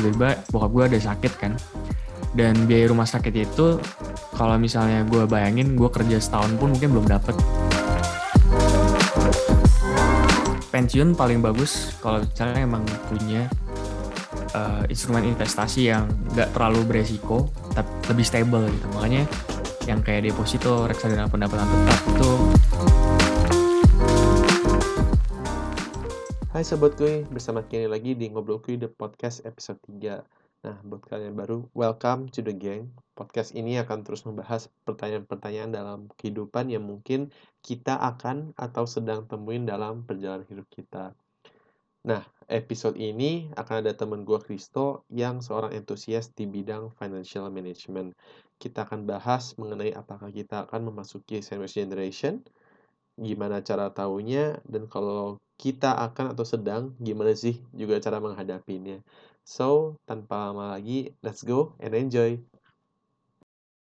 tiba-tiba bokap gue ada sakit kan. Dan biaya rumah sakit itu kalau misalnya gue bayangin gue kerja setahun pun mungkin belum dapet. Pensiun paling bagus kalau misalnya emang punya uh, instrumen investasi yang nggak terlalu beresiko tapi lebih stable gitu. Makanya yang kayak deposito reksadana pendapatan tetap itu Hai Sobat Kuy, bersama Kenny lagi di Ngobrol Kuy The Podcast episode 3. Nah, buat kalian yang baru, welcome to the gang. Podcast ini akan terus membahas pertanyaan-pertanyaan dalam kehidupan yang mungkin kita akan atau sedang temuin dalam perjalanan hidup kita. Nah, episode ini akan ada teman gue Kristo yang seorang entusias di bidang financial management. Kita akan bahas mengenai apakah kita akan memasuki sandwich generation, gimana cara tahunya, dan kalau kita akan atau sedang, gimana sih juga cara menghadapinya. So, tanpa lama lagi, let's go and enjoy.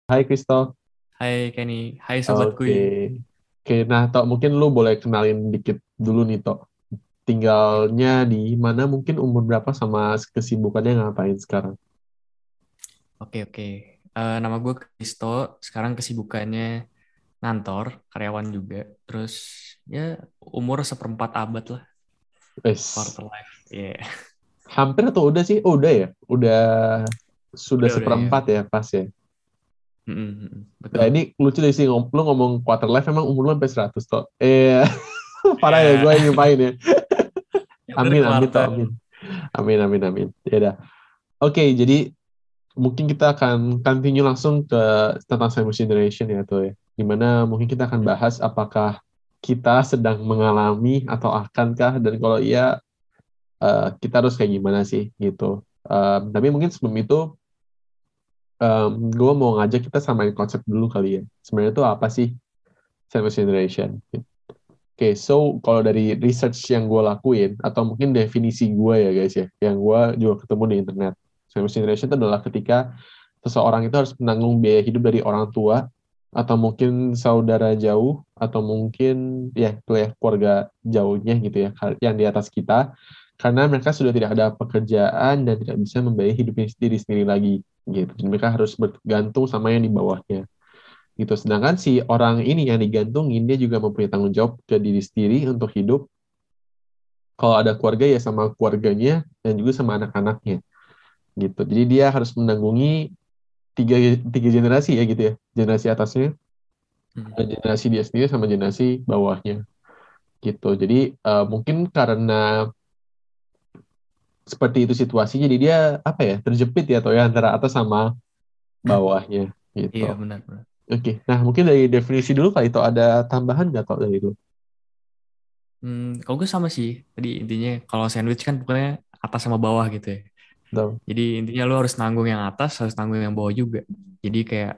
Hai Kristo. Hai Kenny. Hai Sobat. Okay. Oke, okay, nah Tok, mungkin lu boleh kenalin dikit dulu nih Tok. Tinggalnya di mana, mungkin umur berapa sama kesibukannya ngapain sekarang? Oke, okay, oke. Okay. Uh, eh, nama gue Kristo, sekarang kesibukannya ngantor, karyawan juga. Terus ya umur seperempat abad lah. Yes. Quarter life. Yeah. Hampir atau udah sih? Oh, udah ya? Udah sudah udah, seperempat udah, ya. ya pas ya. Mm-hmm. Betul. Nah, ini lucu deh sih, lu ngomong quarter life emang umur lu sampai 100 toh. Eh, parah yeah. ya gue yang nyumpain ya. amin, amin, toh, amin. Amin, amin, amin. Ya udah. Oke, okay, jadi mungkin kita akan continue langsung ke tentang Cyber Generation ya tuh ya. Di mana mungkin kita akan bahas apakah kita sedang mengalami atau akankah dan kalau iya uh, kita harus kayak gimana sih gitu. Um, tapi mungkin sebelum itu um, gue mau ngajak kita samain konsep dulu kali ya. Sebenarnya itu apa sih Cyber Generation? Oke, okay, so kalau dari research yang gue lakuin atau mungkin definisi gue ya guys ya, yang gue juga ketemu di internet, Cyber Generation itu adalah ketika seseorang itu harus menanggung biaya hidup dari orang tua atau mungkin saudara jauh atau mungkin ya itu ya keluarga jauhnya gitu ya yang di atas kita. Karena mereka sudah tidak ada pekerjaan dan tidak bisa membayar hidupnya sendiri sendiri lagi gitu. Jadi mereka harus bergantung sama yang di bawahnya gitu. Sedangkan si orang ini yang digantungin dia juga mempunyai tanggung jawab ke diri sendiri untuk hidup. Kalau ada keluarga ya sama keluarganya dan juga sama anak-anaknya gitu. Jadi dia harus menanggungi tiga tiga generasi ya gitu ya. Generasi atasnya hmm. generasi dia sendiri sama generasi bawahnya. Gitu. Jadi uh, mungkin karena seperti itu situasinya jadi dia apa ya terjepit ya atau ya antara atas sama bawahnya. Gitu. Iya benar benar. Oke. Okay. nah mungkin dari definisi dulu kali itu ada tambahan nggak kok dari itu? Hmm, kalau gue sama sih tadi intinya kalau sandwich kan pokoknya atas sama bawah gitu ya Betul. Jadi intinya lo harus nanggung yang atas, harus nanggung yang bawah juga. Jadi kayak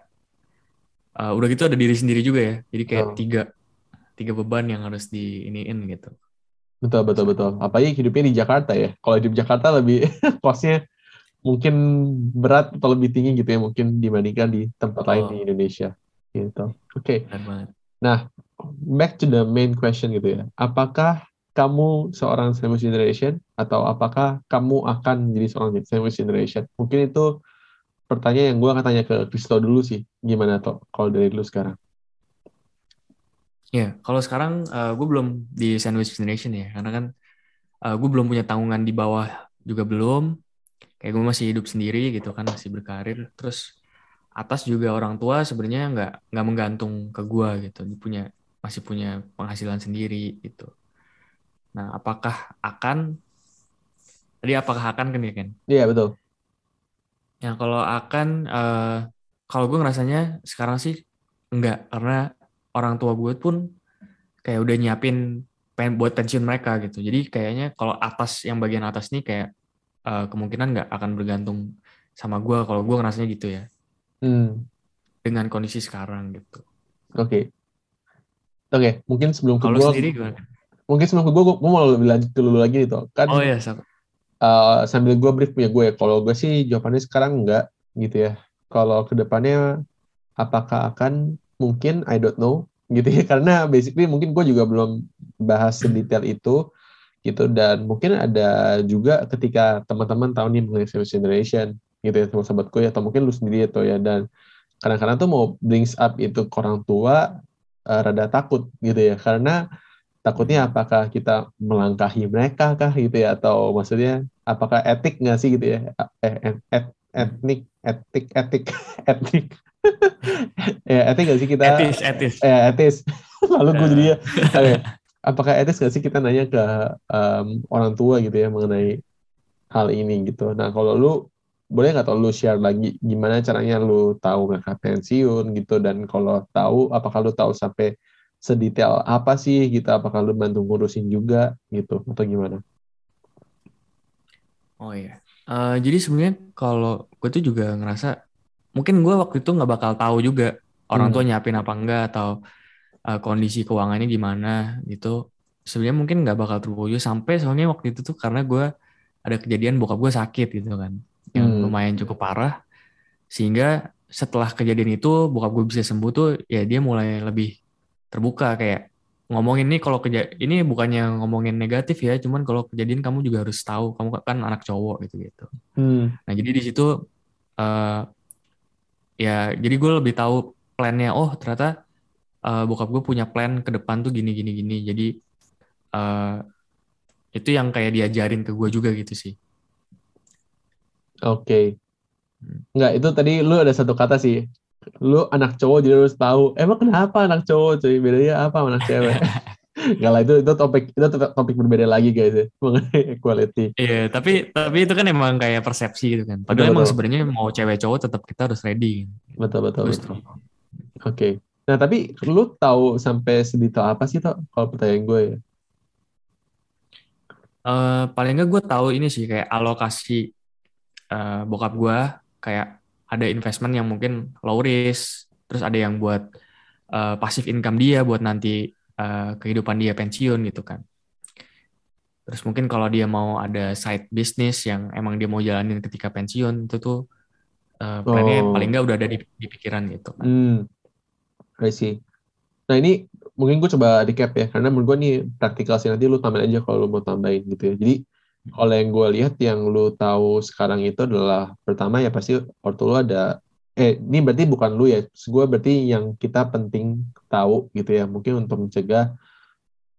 uh, udah gitu ada diri sendiri juga ya. Jadi kayak betul. tiga tiga beban yang harus di iniin gitu. Betul betul betul. Apalagi hidupnya di Jakarta ya. Kalau di Jakarta lebih kosnya mungkin berat atau lebih tinggi gitu ya mungkin dibandingkan di tempat oh. lain di Indonesia gitu. Oke. Okay. Nah, back to the main question gitu ya. Apakah kamu seorang sandwich generation atau apakah kamu akan menjadi seorang sandwich generation? Mungkin itu pertanyaan yang gue akan tanya ke Kristo dulu sih. Gimana toh kalau dari dulu sekarang? Ya, kalau sekarang uh, gue belum di sandwich generation ya, karena kan uh, gue belum punya tanggungan di bawah juga belum. Kayak gue masih hidup sendiri gitu kan, masih berkarir. Terus atas juga orang tua sebenarnya nggak nggak menggantung ke gue gitu, dia punya masih punya penghasilan sendiri gitu. Nah, apakah akan tadi apakah akan kan ya kan? Iya betul. Ya kalau akan uh, kalau gue ngerasanya sekarang sih enggak karena orang tua gue pun kayak udah nyiapin pengen buat pensiun mereka gitu. Jadi kayaknya kalau atas yang bagian atas nih kayak uh, kemungkinan nggak akan bergantung sama gue kalau gue ngerasanya gitu ya. Hmm. Dengan kondisi sekarang gitu. Oke. Okay. Oke, okay. mungkin sebelum ke sendiri gimana? mungkin sebelum gue, gue mau lebih lanjut dulu lagi nih kan oh iya uh, sambil gue brief punya gue kalau gue sih jawabannya sekarang enggak gitu ya. Kalau ke depannya apakah akan? Mungkin I don't know gitu ya. Karena basically mungkin gue juga belum bahas sedetail itu gitu. Dan mungkin ada juga ketika teman-teman tahu nih mengenai service generation gitu ya sama sahabatku ya atau mungkin lu sendiri atau ya. Dan kadang-kadang tuh mau brings up itu ke orang tua uh, rada takut gitu ya. Karena takutnya apakah kita melangkahi mereka kah gitu ya? Atau maksudnya apakah etik nggak sih gitu ya? Eh, et, etnik etik etik etik ya etik nggak sih kita? Etis etis. Ya etis. Lalu gue jadi ya. Okay. apakah etis nggak sih kita nanya ke um, orang tua gitu ya mengenai hal ini gitu? Nah kalau lu boleh nggak tau lu share lagi gimana caranya lu tahu mereka pensiun gitu? Dan kalau tahu apakah lu tahu sampai sedetail apa sih gitu? Apakah lu bantu ngurusin juga gitu atau gimana? Oh iya. Uh, jadi sebenarnya kalau gue tuh juga ngerasa mungkin gue waktu itu nggak bakal tahu juga orang hmm. tua nyiapin apa enggak atau uh, kondisi keuangannya gimana gitu. Sebenarnya mungkin nggak bakal terwujud sampai soalnya waktu itu tuh karena gue ada kejadian bokap gue sakit gitu kan yang hmm. lumayan cukup parah. Sehingga setelah kejadian itu bokap gue bisa sembuh tuh ya dia mulai lebih terbuka kayak ngomongin nih kalau keja ini bukannya ngomongin negatif ya cuman kalau kejadian kamu juga harus tahu kamu kan anak cowok gitu gitu hmm. nah jadi di situ uh, ya jadi gue lebih tahu plannya oh ternyata uh, bokap gue punya plan ke depan tuh gini gini gini jadi uh, itu yang kayak diajarin ke gue juga gitu sih oke okay. Hmm. Enggak, itu tadi lu ada satu kata sih lu anak cowok jadi harus tahu emang kenapa anak cowok cuy bedanya apa anak cewek Gak lah itu itu topik itu topik berbeda lagi guys ya mengenai equality. Iya tapi tapi itu kan emang kayak persepsi gitu kan. Padahal emang sebenarnya mau cewek cowok tetap kita harus ready. Betul betul. betul. Oke. Okay. Nah tapi lu tahu sampai sedetail apa sih tuh kalau pertanyaan gue ya? Uh, paling nggak gue tahu ini sih kayak alokasi uh, bokap gue kayak ada investment yang mungkin low risk, terus ada yang buat uh, passive income dia buat nanti uh, kehidupan dia pensiun gitu kan. Terus mungkin kalau dia mau ada side business yang emang dia mau jalanin ketika pensiun itu tuh uh, plannya oh. paling nggak udah ada di, di pikiran gitu kan. Hmm. I see. Nah ini mungkin gue coba recap ya karena menurut gue nih praktikal sih nanti lu tambahin aja kalau lu mau tambahin gitu ya. Jadi kalau yang gue lihat yang lu tahu sekarang itu adalah pertama ya pasti ortu lu ada eh ini berarti bukan lu ya gue berarti yang kita penting tahu gitu ya mungkin untuk mencegah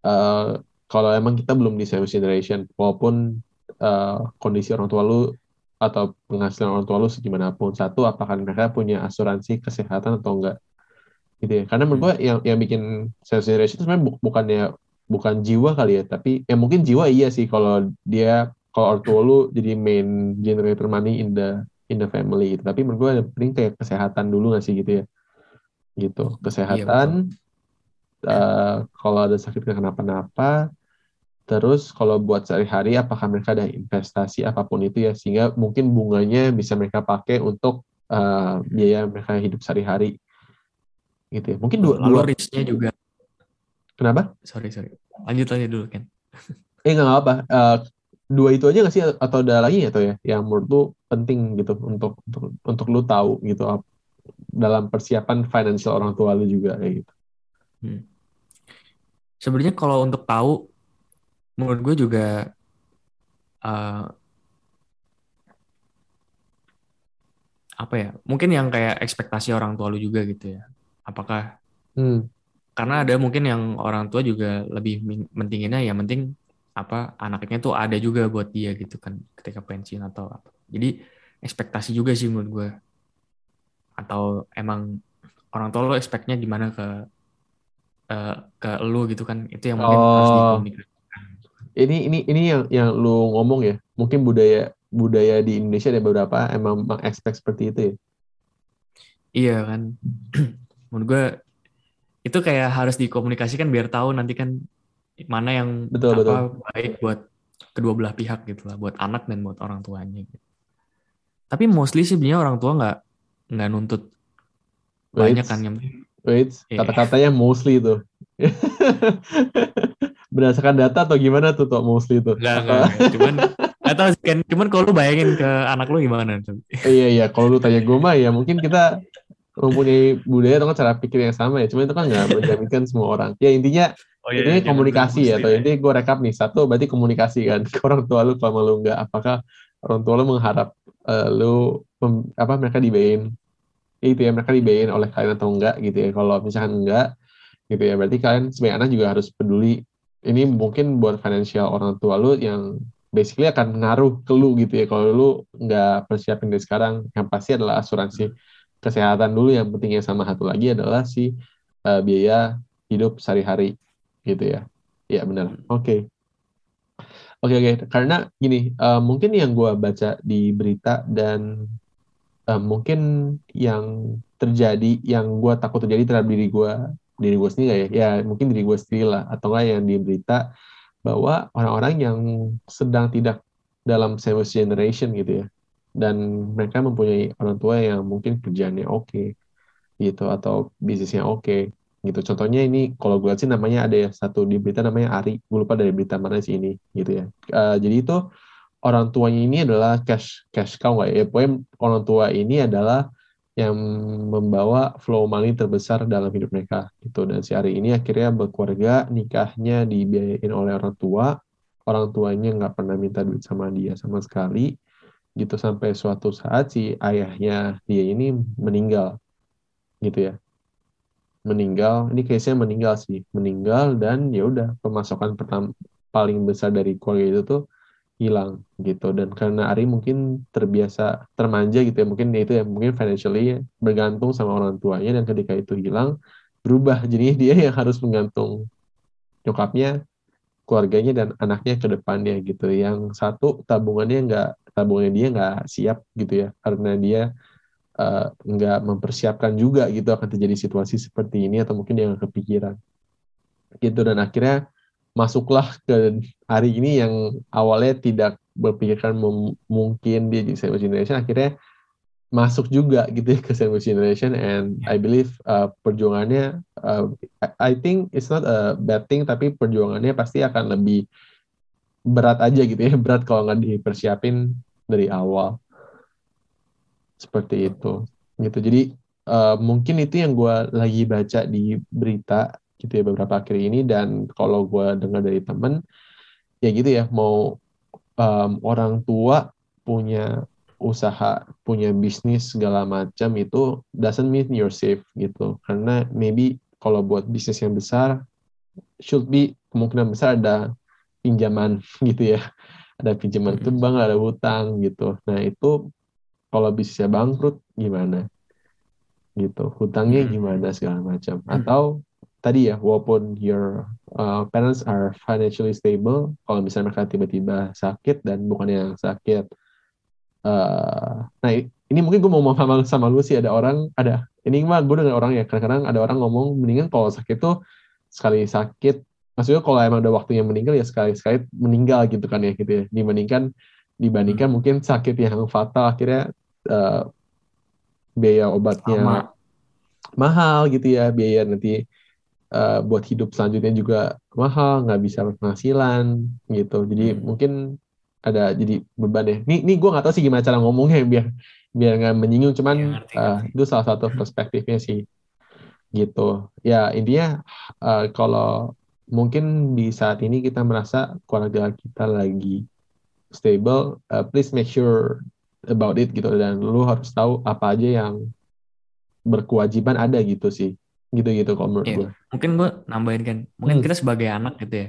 uh, kalau emang kita belum di sandwich generation walaupun uh, kondisi orang tua lu atau penghasilan orang tua lu segimanapun satu apakah mereka punya asuransi kesehatan atau enggak? Gitu ya karena menurut gue yang yang bikin sandwich generation itu sebenarnya bu, bukannya bukan jiwa kali ya tapi ya mungkin jiwa iya sih kalau dia kalau orang tua lu jadi main generator money in the in the family gitu. Tapi menurut gue yang penting kayak kesehatan dulu gak sih gitu ya? Gitu. Kesehatan iya, uh, kalau ada sakit kenapa-napa terus kalau buat sehari-hari apakah mereka ada investasi apa pun itu ya sehingga mungkin bunganya bisa mereka pakai untuk uh, biaya mereka hidup sehari-hari. Gitu ya. Mungkin dua, dua risknya juga Kenapa? Sorry, sorry. Lanjut aja dulu, Ken. eh, nggak apa. Uh, dua itu aja nggak sih? Atau ada lagi atau ya? Yang menurut lu penting gitu untuk untuk untuk lu tahu gitu dalam persiapan financial orang tua lu juga kayak gitu. Hmm. Sebenarnya kalau untuk tahu, menurut gue juga uh, apa ya? Mungkin yang kayak ekspektasi orang tua lu juga gitu ya. Apakah hmm karena ada mungkin yang orang tua juga lebih mentinginnya ya penting apa anaknya tuh ada juga buat dia gitu kan ketika pensiun atau apa. Jadi ekspektasi juga sih menurut gue. Atau emang orang tua lo expectnya gimana ke uh, ke lu gitu kan itu yang mungkin oh. harus dikomunikasikan. Ini ini ini yang yang lu ngomong ya. Mungkin budaya budaya di Indonesia ada beberapa emang mengekspek seperti itu ya. Iya kan. menurut gue itu kayak harus dikomunikasikan biar tahu nanti kan mana yang betul, apa betul. baik buat kedua belah pihak gitu lah buat anak dan buat orang tuanya gitu. tapi mostly sih sebenarnya orang tua nggak nggak nuntut wait, banyak kan yang wait yeah. kata-katanya mostly itu berdasarkan data atau gimana tuh tuh mostly itu nggak nggak cuman atau kan. Cuman kalau lu bayangin ke anak lu gimana iya iya. Kalau lu tanya gue mah ya mungkin kita mempunyai budaya atau cara pikir yang sama ya. Cuma itu kan nggak menjaminkan semua orang. Ya intinya Oh, iya, ini iya, komunikasi ya, atau ini gue rekap nih. Satu berarti komunikasi kan ke orang tua lu kalau lu nggak apakah orang tua lu mengharap uh, lu mem, apa mereka dibayain itu ya mereka dibayain oleh kalian atau enggak gitu ya. Kalau misalkan enggak gitu ya. Berarti kalian sebagai anak juga harus peduli. Ini mungkin buat financial orang tua lu yang basically akan ngaruh ke lu gitu ya. Kalau lu nggak persiapin dari sekarang yang pasti adalah asuransi kesehatan dulu yang pentingnya sama satu lagi adalah si uh, biaya hidup sehari-hari gitu ya ya benar oke okay. oke okay, oke okay. karena gini uh, mungkin yang gue baca di berita dan uh, mungkin yang terjadi yang gue takut terjadi terhadap diri gue diri gue sendiri ya ya mungkin diri gue sendiri lah atau enggak yang di berita bahwa orang-orang yang sedang tidak dalam sandwich generation gitu ya dan mereka mempunyai orang tua yang mungkin kerjaannya oke okay, gitu atau bisnisnya oke okay, gitu. Contohnya ini kalau gue sih namanya ada ya satu di berita namanya Ari. Gue lupa dari berita mana sih ini gitu ya. Uh, jadi itu orang tuanya ini adalah cash cash cow nggak ya pokoknya orang tua ini adalah yang membawa flow money terbesar dalam hidup mereka gitu. Dan si Ari ini akhirnya berkeluarga nikahnya dibiayain oleh orang tua. Orang tuanya nggak pernah minta duit sama dia sama sekali gitu sampai suatu saat si ayahnya dia ini meninggal gitu ya. Meninggal ini case-nya meninggal sih. Meninggal dan ya udah pemasukan pertama paling besar dari keluarga itu tuh hilang gitu. Dan karena Ari mungkin terbiasa termanja gitu ya mungkin itu ya mungkin financially bergantung sama orang tuanya dan ketika itu hilang berubah. Jadi dia yang harus menggantung nyokapnya keluarganya dan anaknya ke depannya gitu. Yang satu tabungannya nggak tabungannya dia nggak siap gitu ya karena dia uh, nggak mempersiapkan juga gitu akan terjadi situasi seperti ini atau mungkin dia nggak kepikiran. Gitu dan akhirnya masuklah ke hari ini yang awalnya tidak berpikirkan mungkin dia jadi sandwich generation akhirnya masuk juga gitu ya ke sandwich generation and I believe uh, perjuangannya uh, I think it's not a bad thing tapi perjuangannya pasti akan lebih berat aja gitu ya berat kalau nggak dipersiapin dari awal. Seperti itu gitu. Jadi uh, mungkin itu yang gue lagi baca di berita gitu ya beberapa akhir ini. Dan kalau gue dengar dari temen ya gitu ya mau um, orang tua punya usaha punya bisnis segala macam itu doesn't mean you're safe gitu. Karena maybe kalau buat bisnis yang besar should be kemungkinan besar ada pinjaman gitu ya ada pinjaman itu bank ada hutang gitu. Nah itu kalau bisnisnya bangkrut gimana? Gitu. Hutangnya gimana segala macam. Atau tadi ya walaupun your uh, parents are financially stable kalau misalnya mereka tiba-tiba sakit dan bukan yang sakit uh, nah ini mungkin gue mau ngomong sama, sama lu sih. Ada orang ada ini mah gue dengar orang ya. Kadang-kadang ada orang ngomong mendingan kalau sakit tuh sekali sakit maksudnya kalau emang ada waktunya meninggal ya sekali-sekali meninggal gitu kan ya gitu ya dibandingkan dibandingkan hmm. mungkin sakit yang fatal akhirnya uh, biaya obatnya Sama. mahal gitu ya biaya nanti uh, buat hidup selanjutnya juga mahal, nggak bisa penghasilan gitu. Jadi hmm. mungkin ada jadi beban ya. Ini, ini gue nggak tahu sih gimana cara ngomongnya biar biar nggak menyinggung. Cuman ya, ngerti, uh, itu salah satu perspektifnya sih gitu. Ya intinya uh, kalau mungkin di saat ini kita merasa keluarga kita lagi stable, uh, please make sure about it gitu dan lu harus tahu apa aja yang berkewajiban ada gitu sih gitu-gitu kalau menurut yeah. gue. Mungkin gue nambahin kan, mungkin hmm. kita sebagai anak gitu ya,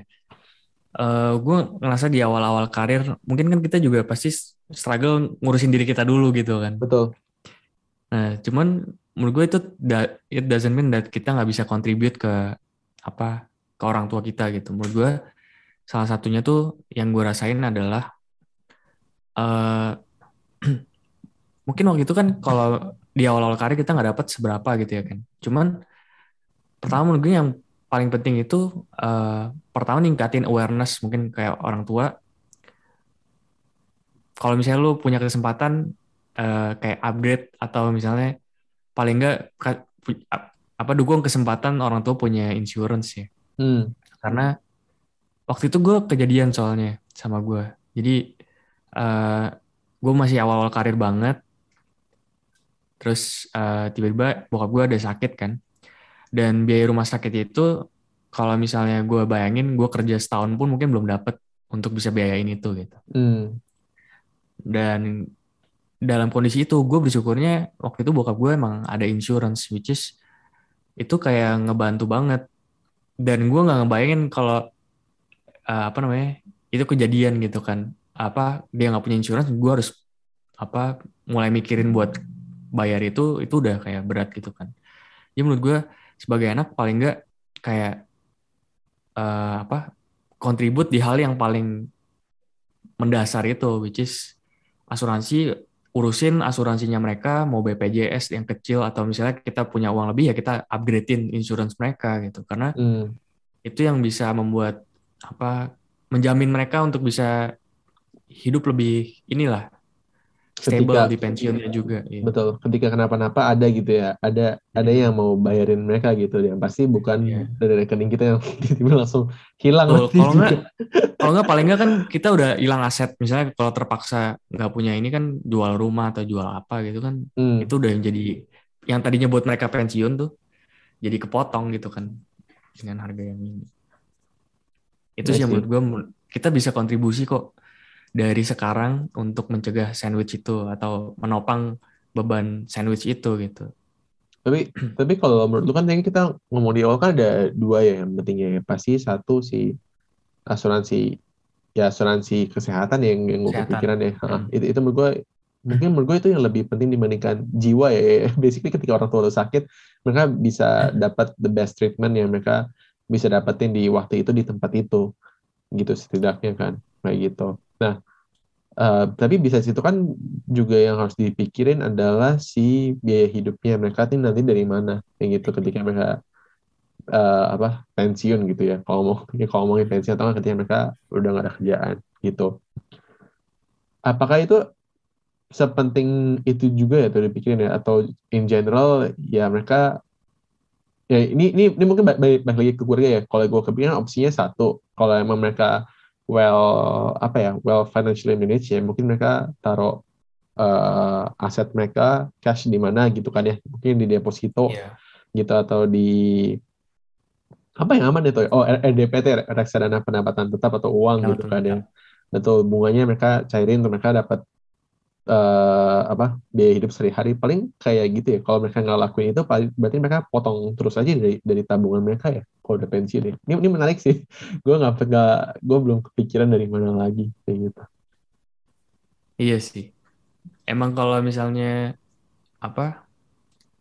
uh, gue ngerasa di awal-awal karir, mungkin kan kita juga pasti struggle ngurusin diri kita dulu gitu kan. Betul. Nah, cuman menurut gue itu it doesn't mean that kita nggak bisa contribute ke apa ke orang tua kita gitu. Menurut gue salah satunya tuh yang gue rasain adalah uh, mungkin waktu itu kan kalau di awal-awal karir kita nggak dapat seberapa gitu ya kan. Cuman pertama menurut gue yang paling penting itu uh, pertama ningkatin awareness mungkin kayak orang tua kalau misalnya lu punya kesempatan uh, kayak upgrade atau misalnya paling enggak apa dukung kesempatan orang tua punya insurance ya hmm. karena waktu itu gue kejadian soalnya sama gue jadi uh, gue masih awal-awal karir banget terus uh, tiba-tiba bokap gue ada sakit kan dan biaya rumah sakit itu kalau misalnya gue bayangin gue kerja setahun pun mungkin belum dapet untuk bisa biayain itu gitu. Hmm. Dan dalam kondisi itu gue bersyukurnya waktu itu bokap gue emang ada insurance which is itu kayak ngebantu banget dan gue nggak ngebayangin kalau uh, apa namanya itu kejadian gitu kan. Apa dia nggak punya insurance gue harus apa mulai mikirin buat bayar itu itu udah kayak berat gitu kan. Ya menurut gue sebagai anak paling nggak kayak uh, apa kontribut di hal yang paling mendasar itu which is asuransi urusin asuransinya mereka mau BPJS yang kecil atau misalnya kita punya uang lebih ya kita upgradein insurance mereka gitu karena hmm. itu yang bisa membuat apa menjamin mereka untuk bisa hidup lebih inilah stable ketika, di pensiunnya juga. Iya. Betul. Ketika kenapa-napa ada gitu ya, ada ada iya. yang mau bayarin mereka gitu, yang pasti bukan yeah. dari rekening kita yang tiba-tiba langsung hilang. Kalau nggak, kalau nggak paling nggak kan kita udah hilang aset. Misalnya kalau terpaksa nggak punya ini kan jual rumah atau jual apa gitu kan, hmm. itu udah yang jadi yang tadinya buat mereka pensiun tuh jadi kepotong gitu kan dengan harga yang ini. Itu sih yang menurut gue kita bisa kontribusi kok dari sekarang untuk mencegah sandwich itu atau menopang beban sandwich itu gitu. Tapi tapi kalau menurut lu kan tadi kita ngomong di awal kan ada dua ya yang pentingnya ya. Pasti satu si asuransi ya asuransi kesehatan yang yang gue pikiran ya. Hmm. itu itu menurut gue mungkin menurut gue itu yang lebih penting dibandingkan jiwa ya. Basically ketika orang tua lu sakit mereka bisa dapat the best treatment yang mereka bisa dapetin di waktu itu di tempat itu gitu setidaknya kan kayak gitu. Nah, uh, tapi bisa situ kan juga yang harus dipikirin adalah si biaya hidupnya. Mereka ini nanti dari mana, yang gitu ketika mereka uh, apa pensiun gitu ya. Kalau mau ya kalau ngomongin pensiun atau ketika mereka udah nggak ada kerjaan gitu. Apakah itu sepenting itu juga ya tuh dipikirin ya? Atau in general ya mereka ya ini ini ini mungkin balik, balik lagi ke keluarga ya. Kalau gue kepikiran opsinya satu. Kalau emang mereka well apa ya well financially managed ya. Mungkin mereka taruh uh, aset mereka cash di mana gitu kan ya. Mungkin di deposito yeah. gitu atau di apa yang aman itu oh RDPT reksadana pendapatan tetap atau uang gitu kan ya. betul bunganya mereka cairin untuk mereka dapat uh, apa biaya hidup sehari-hari. Paling kayak gitu ya kalau mereka nggak lakuin itu berarti mereka potong terus aja dari dari tabungan mereka ya kalau udah pensiun ya. Ini ini menarik sih. Gue nggak nggak gue belum kepikiran dari mana lagi kayak gitu. Iya sih. Emang kalau misalnya apa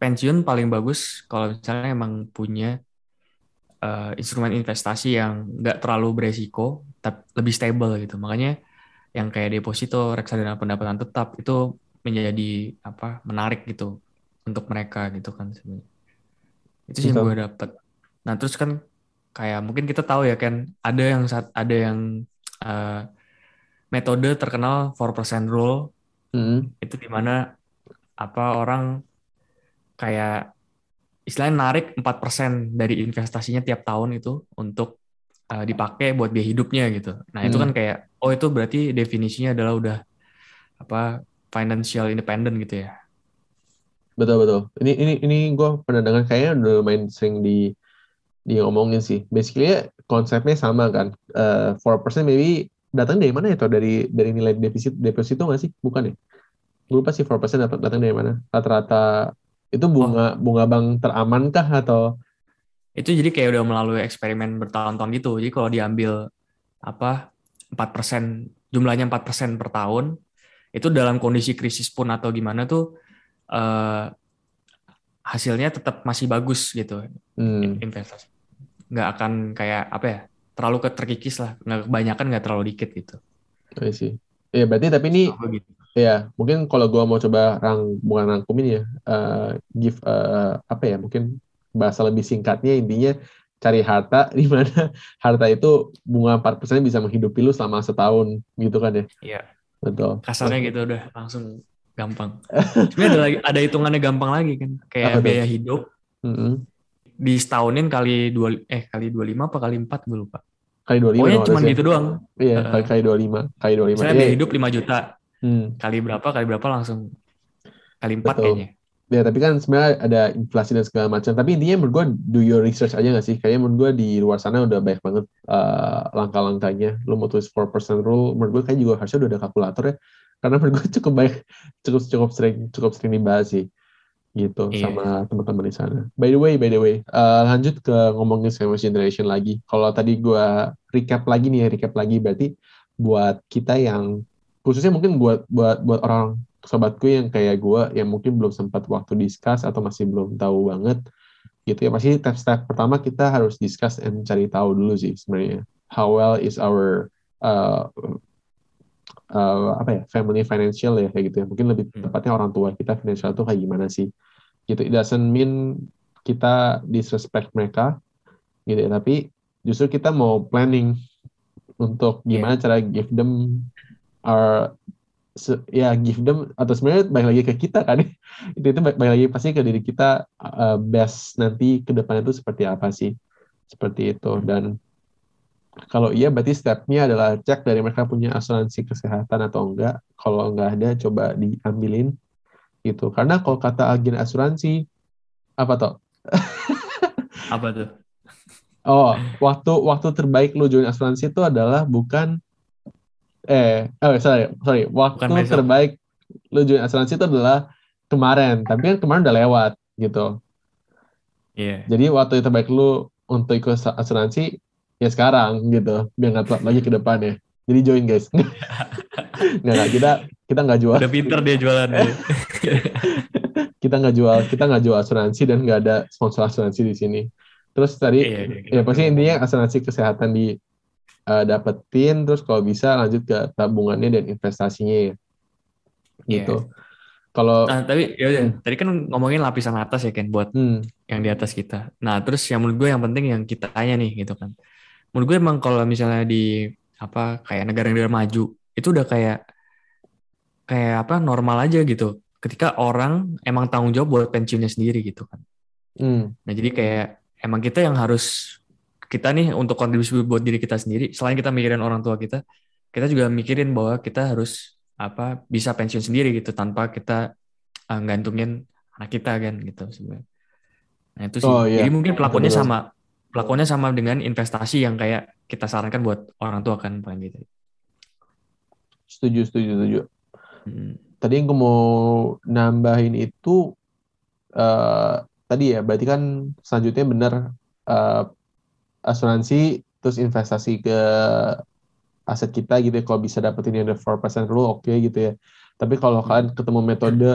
pensiun paling bagus kalau misalnya emang punya uh, instrumen investasi yang nggak terlalu beresiko tapi lebih stable gitu. Makanya yang kayak deposito reksadana pendapatan tetap itu menjadi apa menarik gitu untuk mereka gitu kan sebenarnya. Itu sih yang gue dapet. Nah terus kan kayak mungkin kita tahu ya kan ada yang saat ada yang uh, metode terkenal 4% rule. Mm. itu di mana apa orang kayak istilahnya narik 4% dari investasinya tiap tahun itu untuk uh, dipakai buat biaya hidupnya gitu. Nah, hmm. itu kan kayak oh itu berarti definisinya adalah udah apa financial independent gitu ya. Betul betul. Ini ini ini gue pernah dengar kayaknya udah main sering di di ngomongin sih. Basically konsepnya sama kan. Uh, percent maybe datang dari mana ya? Atau dari dari nilai defisit deposito nggak sih? Bukan ya? Gue lupa sih 4% datang, datang dari mana. Rata-rata itu bunga oh. bunga bank teraman kah atau itu jadi kayak udah melalui eksperimen bertahun-tahun gitu. Jadi kalau diambil apa 4% jumlahnya 4% per tahun itu dalam kondisi krisis pun atau gimana tuh uh, hasilnya tetap masih bagus gitu hmm. investasi nggak akan kayak apa ya terlalu terkikis lah nggak kebanyakan nggak terlalu dikit gitu I sih ya berarti tapi ini oh, gitu. ya mungkin kalau gue mau coba rang bukan rangkumin ya uh, give uh, apa ya mungkin bahasa lebih singkatnya intinya cari harta di mana harta itu bunga 4% bisa menghidupi lu selama setahun gitu kan ya. Iya. Betul. Kasarnya gitu udah langsung gampang. Sebenarnya ada lagi ada hitungannya gampang lagi kan. Kayak apa biaya hidup. Mm -hmm. Di setahunin kali dua eh kali 25 apa kali 4 gue lupa. Kali 25. Pokoknya cuma gitu doang. Iya, uh, kali kali 25. Kali 25. Misalnya biaya hidup 5 juta. Hmm. Kali berapa kali berapa langsung kali 4 kayaknya. Ya tapi kan sebenarnya ada inflasi dan segala macam tapi intinya menurut gue do your research aja gak sih kayaknya menurut gue di luar sana udah banyak banget uh, langkah-langkahnya lo mau tulis 4% rule menurut gue kayak juga harusnya udah ada kalkulator ya karena menurut gue cukup baik cukup cukup sering cukup sering dibahas sih gitu yeah. sama teman-teman di sana. By the way, by the way, uh, lanjut ke ngomongin sandwich generation lagi. Kalau tadi gue recap lagi nih, recap lagi berarti buat kita yang khususnya mungkin buat buat buat orang sobatku yang kayak gue yang mungkin belum sempat waktu discuss atau masih belum tahu banget gitu ya pasti step-step pertama kita harus discuss and cari tahu dulu sih sebenarnya how well is our uh, uh, apa ya family financial ya kayak gitu ya mungkin lebih hmm. tepatnya orang tua kita financial tuh kayak gimana sih gitu it doesn't mean kita disrespect mereka gitu ya tapi justru kita mau planning untuk gimana yeah. cara give them our ya give them atau sebenarnya balik lagi ke kita kan. Itu itu balik lagi pasti ke diri kita uh, best nanti ke depan itu seperti apa sih? Seperti itu. Dan kalau iya berarti stepnya adalah cek dari mereka punya asuransi kesehatan atau enggak. Kalau enggak ada coba diambilin gitu. Karena kalau kata agen asuransi apa toh? Apa tuh? Oh waktu waktu terbaik lu join asuransi itu adalah bukan eh oh sorry sorry. Waktu Bukan terbaik lu join asuransi itu adalah kemarin. Tapi kan kemarin udah lewat gitu. Iya. Yeah. jadi waktu terbaik lu untuk ikut asuransi ya sekarang gitu. Biar nggak telat lagi ke depan ya jadi join guys. Nggak nggak. Kita kita nggak jual. Udah pinter dia jualan dia. kita nggak jual kita nggak jual asuransi dan nggak ada sponsor asuransi di sini. Terus tadi iya, iya, ya pasti intinya asuransi kesehatan di uh, dapetin terus kalau bisa lanjut ke tabungannya dan investasinya ya gitu yeah. kalau nah, tapi ya hmm. tadi kan ngomongin lapisan atas ya kan buat hmm. yang di atas kita nah terus yang menurut gue yang penting yang kita tanya nih gitu kan menurut gue emang kalau misalnya di apa kayak negara-negara maju itu udah kayak kayak apa normal aja gitu ketika orang emang tanggung jawab buat pensiunnya sendiri gitu kan hmm. nah jadi kayak emang kita yang harus kita nih untuk kontribusi buat diri kita sendiri selain kita mikirin orang tua kita kita juga mikirin bahwa kita harus apa bisa pensiun sendiri gitu tanpa kita uh, gantungin anak kita kan gitu sebenarnya. Nah itu sih. Oh, iya. jadi mungkin pelakunya sama pelakunya sama dengan investasi yang kayak kita sarankan buat orang tua kan paling gitu setuju setuju setuju. Hmm. tadi yang gue mau nambahin itu uh, tadi ya berarti kan selanjutnya benar uh, asuransi terus investasi ke aset kita gitu ya kalau bisa dapetin yang the 4% rule oke okay, gitu ya. Tapi kalau kalian ketemu metode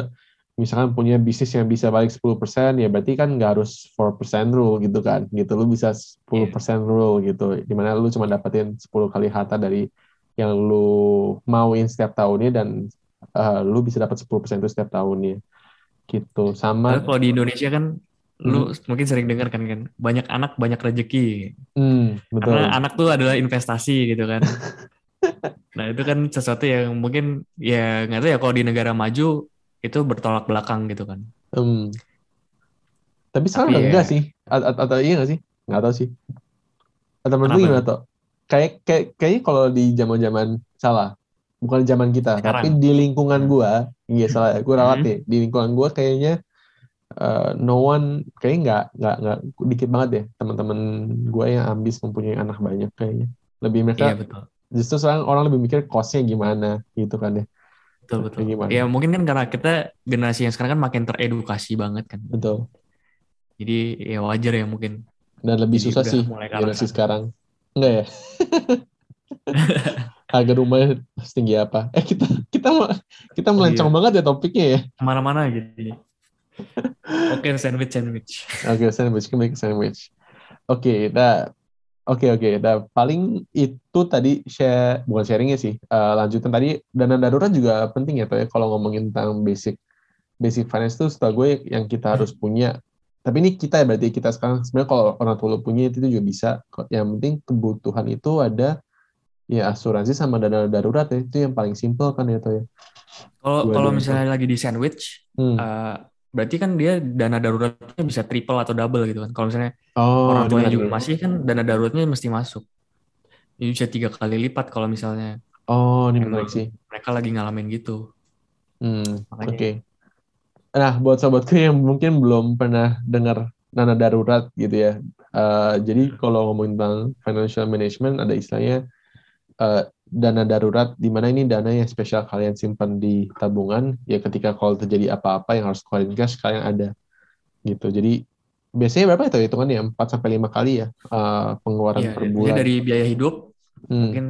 misalkan punya bisnis yang bisa balik 10% ya berarti kan nggak harus 4% rule gitu kan. Gitu lu bisa 10% yeah. rule gitu. Di mana lu cuma dapetin 10 kali harta dari yang lu mauin setiap tahunnya dan uh, lu bisa dapat 10% itu setiap tahunnya. Gitu sama kalau di Indonesia kan lu hmm. mungkin sering dengar kan kan? Banyak anak banyak rezeki. Hmm, betul. karena anak tuh adalah investasi gitu kan. Nah itu kan sesuatu yang mungkin ya nggak tahu ya kalau di negara maju itu bertolak belakang gitu kan. Hmm. tapi sekarang tapi ya, enggak sih. Atau, atau iya nggak sih? Nggak tahu sih. Atau menurut gimana tuh? Kayak kayak kayaknya kalau di zaman zaman salah. Bukan zaman kita sekarang. tapi di lingkungan gua iya salah gua rawat hmm. nih di lingkungan gua kayaknya uh, no one kayak nggak nggak nggak dikit banget ya teman-teman gue yang ambis mempunyai anak banyak kayaknya. Lebih mereka iya, betul. justru sekarang orang lebih mikir costnya gimana gitu kan ya. Betul betul. Gimana? ya mungkin kan karena kita generasi yang sekarang kan makin teredukasi banget kan. Betul. Jadi ya wajar ya mungkin. Dan lebih jadi susah sih generasi sekarang. Enggak ya? Harga rumahnya setinggi apa? Eh kita kita kita melencong iya. banget ya topiknya ya. Mana-mana gitu Oke, okay, sandwich sandwich. Oke, okay, sandwich, kembali ke sandwich. Oke, okay, nah Oke okay, oke, okay. nah paling itu tadi share bukan sharingnya sih. Uh, lanjutan tadi dana darurat juga penting ya, ya kalau ngomongin tentang basic basic finance itu setahu gue yang kita harus punya. Tapi ini kita ya berarti kita sekarang sebenarnya kalau orang tua punya itu juga bisa. Yang penting kebutuhan itu ada ya asuransi sama dana darurat ya itu yang paling simple kan ya ya. Kalau kalau misalnya lagi di sandwich, hmm. uh, berarti kan dia dana daruratnya bisa triple atau double gitu kan. Kalau misalnya oh, orang tuanya juga masih kan dana daruratnya mesti masuk. Jadi bisa tiga kali lipat kalau misalnya. Oh, ini menarik sih. Mereka lagi ngalamin gitu. Hmm, Oke. Okay. nah buat sobatku yang mungkin belum pernah dengar dana darurat gitu ya. Uh, jadi kalau ngomongin tentang financial management ada istilahnya uh, dana darurat di mana ini dana yang spesial kalian simpan di tabungan ya ketika kalau terjadi apa-apa yang harus keluarin cash kalian ada gitu. Jadi biasanya berapa itu hitungannya? 4 sampai 5 kali ya uh, pengeluaran ya, per bulan. dari biaya hidup hmm. mungkin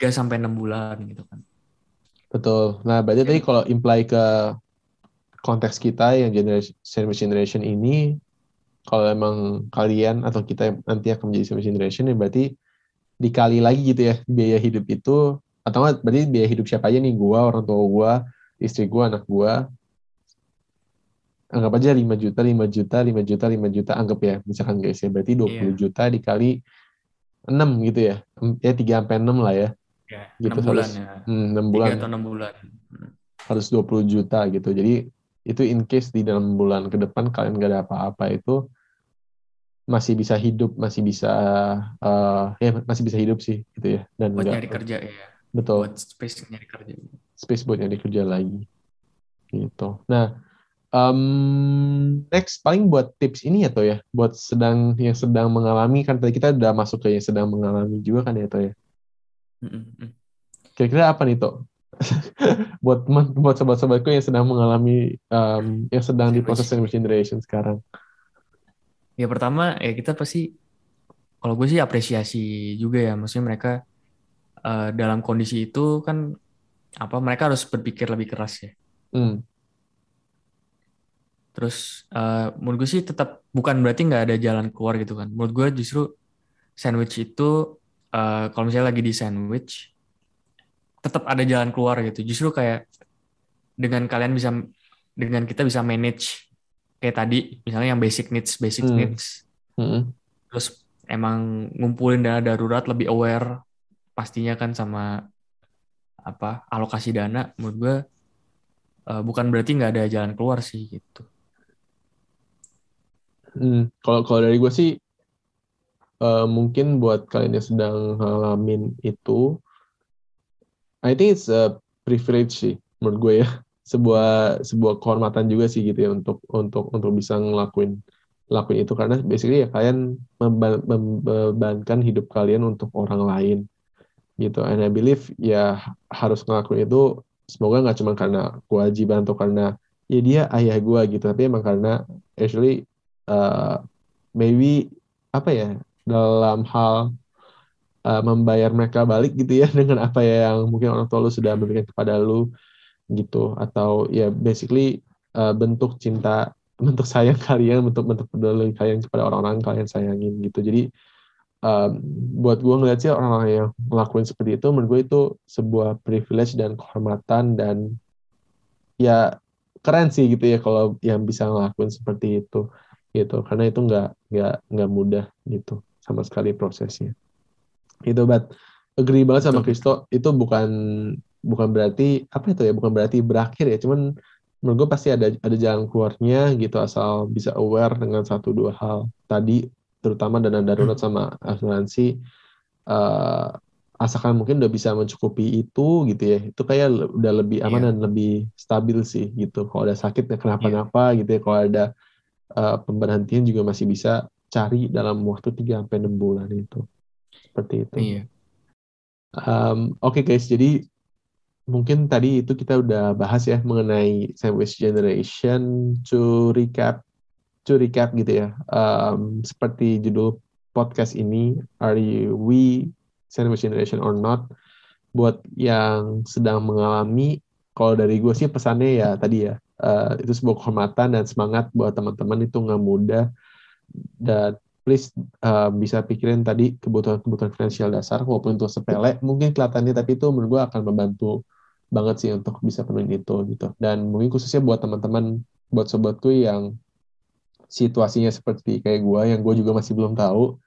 3 sampai 6 bulan gitu kan. Betul. Nah, berarti ya. tadi kalau imply ke konteks kita yang generation sandwich generation ini kalau emang kalian atau kita nanti akan menjadi sandwich generation ya berarti dikali lagi gitu ya biaya hidup itu. Atau berarti biaya hidup siapa aja nih? Gua orang tua gua istri gua anak gua. Anggap aja 5 juta 5 juta 5 juta 5 juta anggap ya misalkan guys ya. Berarti 20 yeah. juta dikali 6 gitu ya. Ya 3 sampai 6 lah ya. Yeah, gitu 6 bulan harus, ya. Hmm, 6 bulan. 3 atau 6 bulan. Harus 20 juta gitu. Jadi itu in case di dalam bulan ke depan kalian gak ada apa-apa itu masih bisa hidup masih bisa uh, ya masih bisa hidup sih gitu ya. Dan buat nyari kerja ya betul. Buat space nyari kerja. Space buat nyari kerja lagi gitu. Nah um, next paling buat tips ini ya toh ya. Buat sedang yang sedang mengalami kan tadi kita udah masuk ke yang sedang mengalami juga kan ya toh ya? Kira-kira apa nih toh? Buat buat sobat-sobatku yang sedang mengalami um, yang sedang di proses sandwich generation sekarang? Ya pertama ya kita pasti kalau gue sih apresiasi juga ya maksudnya mereka uh, dalam kondisi itu kan apa mereka harus berpikir lebih keras ya. Hmm. Terus uh, menurut gue sih tetap bukan berarti nggak ada jalan keluar gitu kan. Menurut gue justru sandwich itu uh, kalau misalnya lagi di sandwich tetap ada jalan keluar gitu. Justru kayak dengan kalian bisa dengan kita bisa manage kayak tadi misalnya yang basic needs, basic hmm. needs. Hmm. Terus emang ngumpulin dana darurat lebih aware pastinya kan sama apa alokasi dana menurut gue uh, bukan berarti nggak ada jalan keluar sih gitu. Hmm, kalau kalau dari gue sih uh, mungkin buat kalian yang sedang ngalamin itu I think it's a privilege sih menurut gue ya sebuah sebuah kehormatan juga sih gitu ya untuk untuk untuk bisa ngelakuin lakuin itu. Karena basically ya kalian membebankan hidup kalian untuk orang lain gitu. And I believe ya harus ngelakuin itu semoga nggak cuma karena kewajiban atau karena ya dia ayah gue gitu tapi emang karena actually uh, maybe apa ya dalam hal uh, membayar mereka balik gitu ya dengan apa yang mungkin orang tua lu sudah memberikan kepada lu gitu. Atau ya basically uh, bentuk cinta bentuk sayang kalian bentuk bentuk peduli kalian kepada orang-orang kalian sayangin gitu. Jadi um, buat gue ngeliat sih orang-orang yang ngelakuin seperti itu menurut gue itu sebuah privilege dan kehormatan dan ya keren sih gitu ya kalau yang bisa ngelakuin seperti itu gitu. Karena itu nggak nggak nggak mudah gitu sama sekali prosesnya. Itu but agree banget sama Kristo. Itu bukan bukan berarti apa itu ya bukan berarti berakhir ya cuman menurut gue pasti ada ada jalan keluarnya gitu asal bisa aware dengan satu dua hal tadi terutama dana darurat hmm. sama asuransi uh, asalkan mungkin udah bisa mencukupi itu gitu ya itu kayak udah lebih aman yeah. dan lebih stabil sih gitu kalau ada sakit ya kenapa-napa yeah. gitu ya kalau ada uh, pemberhentian juga masih bisa cari dalam waktu 3 sampai enam bulan itu seperti itu. Iya. Um, Oke okay guys, jadi mungkin tadi itu kita udah bahas ya mengenai sandwich generation. To recap, to recap gitu ya. Um, seperti judul podcast ini, Are you we sandwich generation or not? Buat yang sedang mengalami, kalau dari gue sih pesannya ya tadi ya, uh, itu sebuah kehormatan dan semangat buat teman-teman itu nggak mudah dan please uh, bisa pikirin tadi kebutuhan-kebutuhan finansial dasar walaupun itu sepele mungkin kelihatannya tapi itu menurut gue akan membantu banget sih untuk bisa penuhin itu gitu. Dan mungkin khususnya buat teman-teman buat sobatku yang situasinya seperti kayak gue yang gue juga masih belum tahu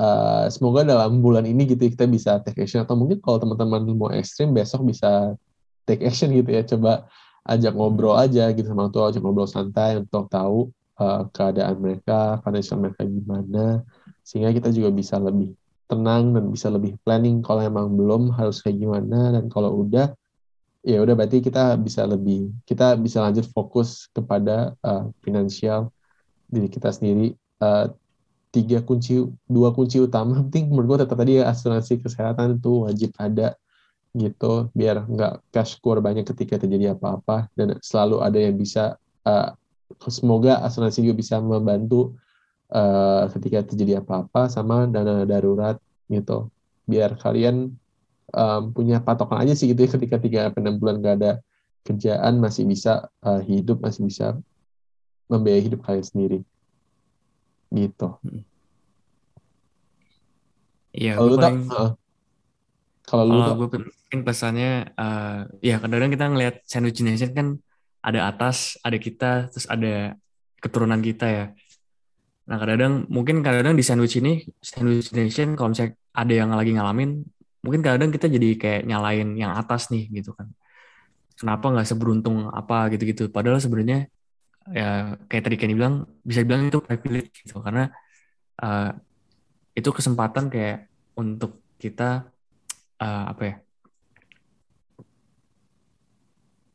uh, semoga dalam bulan ini gitu kita bisa take action. Atau mungkin kalau teman-teman mau ekstrim besok bisa take action gitu ya. Coba ajak ngobrol aja gitu sama tuh ajak ngobrol santai untuk tahu uh, keadaan mereka, financial mereka gimana, sehingga kita juga bisa lebih tenang dan bisa lebih planning kalau emang belum harus kayak gimana. Dan kalau udah ya udah berarti kita bisa lebih kita bisa lanjut fokus kepada uh, finansial diri kita sendiri. Uh, tiga kunci dua kunci utama penting menurut gue tetap tadi asuransi kesehatan itu wajib ada gitu biar nggak cash keluar banyak ketika terjadi apa-apa dan selalu ada yang bisa uh, semoga asuransi juga bisa membantu uh, ketika terjadi apa-apa sama dana darurat gitu. Biar kalian um, punya patokan aja sih gitu ya ketika tiga enam bulan nggak ada kerjaan masih bisa uh, hidup masih bisa membiayai hidup kalian sendiri. Gitu. Iya, kalau lu uh, kalau lu gue mungkin pesannya uh, ya kadang-kadang kita ngelihat sandwich nation kan ada atas, ada kita, terus ada keturunan kita ya. Nah kadang-kadang mungkin kadang-kadang di sandwich ini sandwich nation kalau misalnya ada yang lagi ngalamin, mungkin kadang-kadang kita jadi kayak nyalain yang atas nih gitu kan. Kenapa nggak seberuntung apa gitu-gitu? Padahal sebenarnya ya kayak tadi Kenny bilang bisa bilang itu privilege gitu karena uh, itu kesempatan kayak untuk kita uh, apa ya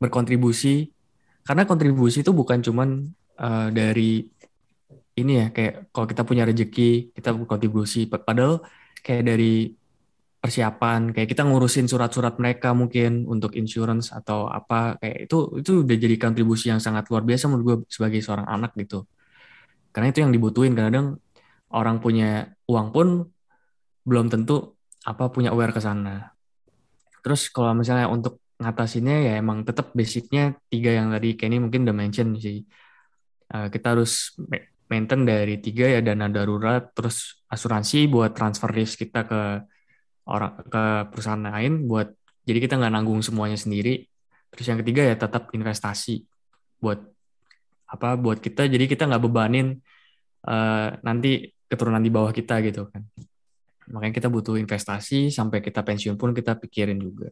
berkontribusi karena kontribusi itu bukan cuman uh, dari ini ya kayak kalau kita punya rezeki kita berkontribusi padahal kayak dari persiapan kayak kita ngurusin surat-surat mereka mungkin untuk insurance atau apa kayak itu itu udah jadi kontribusi yang sangat luar biasa menurut gue sebagai seorang anak gitu. Karena itu yang dibutuhin kadang orang punya uang pun belum tentu apa punya aware ke sana. Terus kalau misalnya untuk ngatasinnya ya emang tetap basicnya tiga yang tadi Kenny mungkin udah mention sih. Uh, kita harus maintain dari tiga ya dana darurat terus asuransi buat transfer risk kita ke orang ke perusahaan lain buat jadi kita nggak nanggung semuanya sendiri. Terus yang ketiga ya tetap investasi buat apa buat kita jadi kita nggak bebanin uh, nanti keturunan di bawah kita gitu kan. Makanya kita butuh investasi sampai kita pensiun pun kita pikirin juga.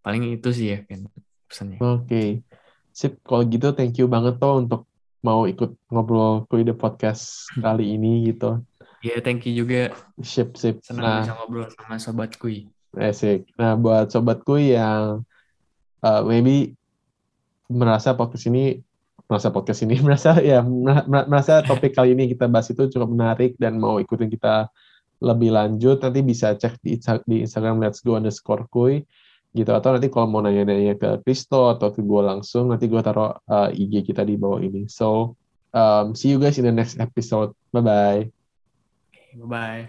Paling itu sih ya kan pesannya. Oke. Okay. Sip, kalau gitu thank you banget toh untuk mau ikut ngobrol ke ide podcast kali ini gitu. Iya, yeah, thank you juga. Sip, sip. Senang nah, bisa ngobrol sama sobat kui. Asik. Nah, buat sobat kui yang uh, maybe merasa podcast ini merasa podcast ini merasa ya merasa topik kali ini kita bahas itu cukup menarik dan mau ikutin kita lebih lanjut nanti bisa cek di, di Instagram Let's Go underscore Kui gitu atau nanti kalau mau nanya-nanya ke Kristo atau ke gue langsung nanti gue taruh uh, IG kita di bawah ini so um, see you guys in the next episode bye bye Bye bye.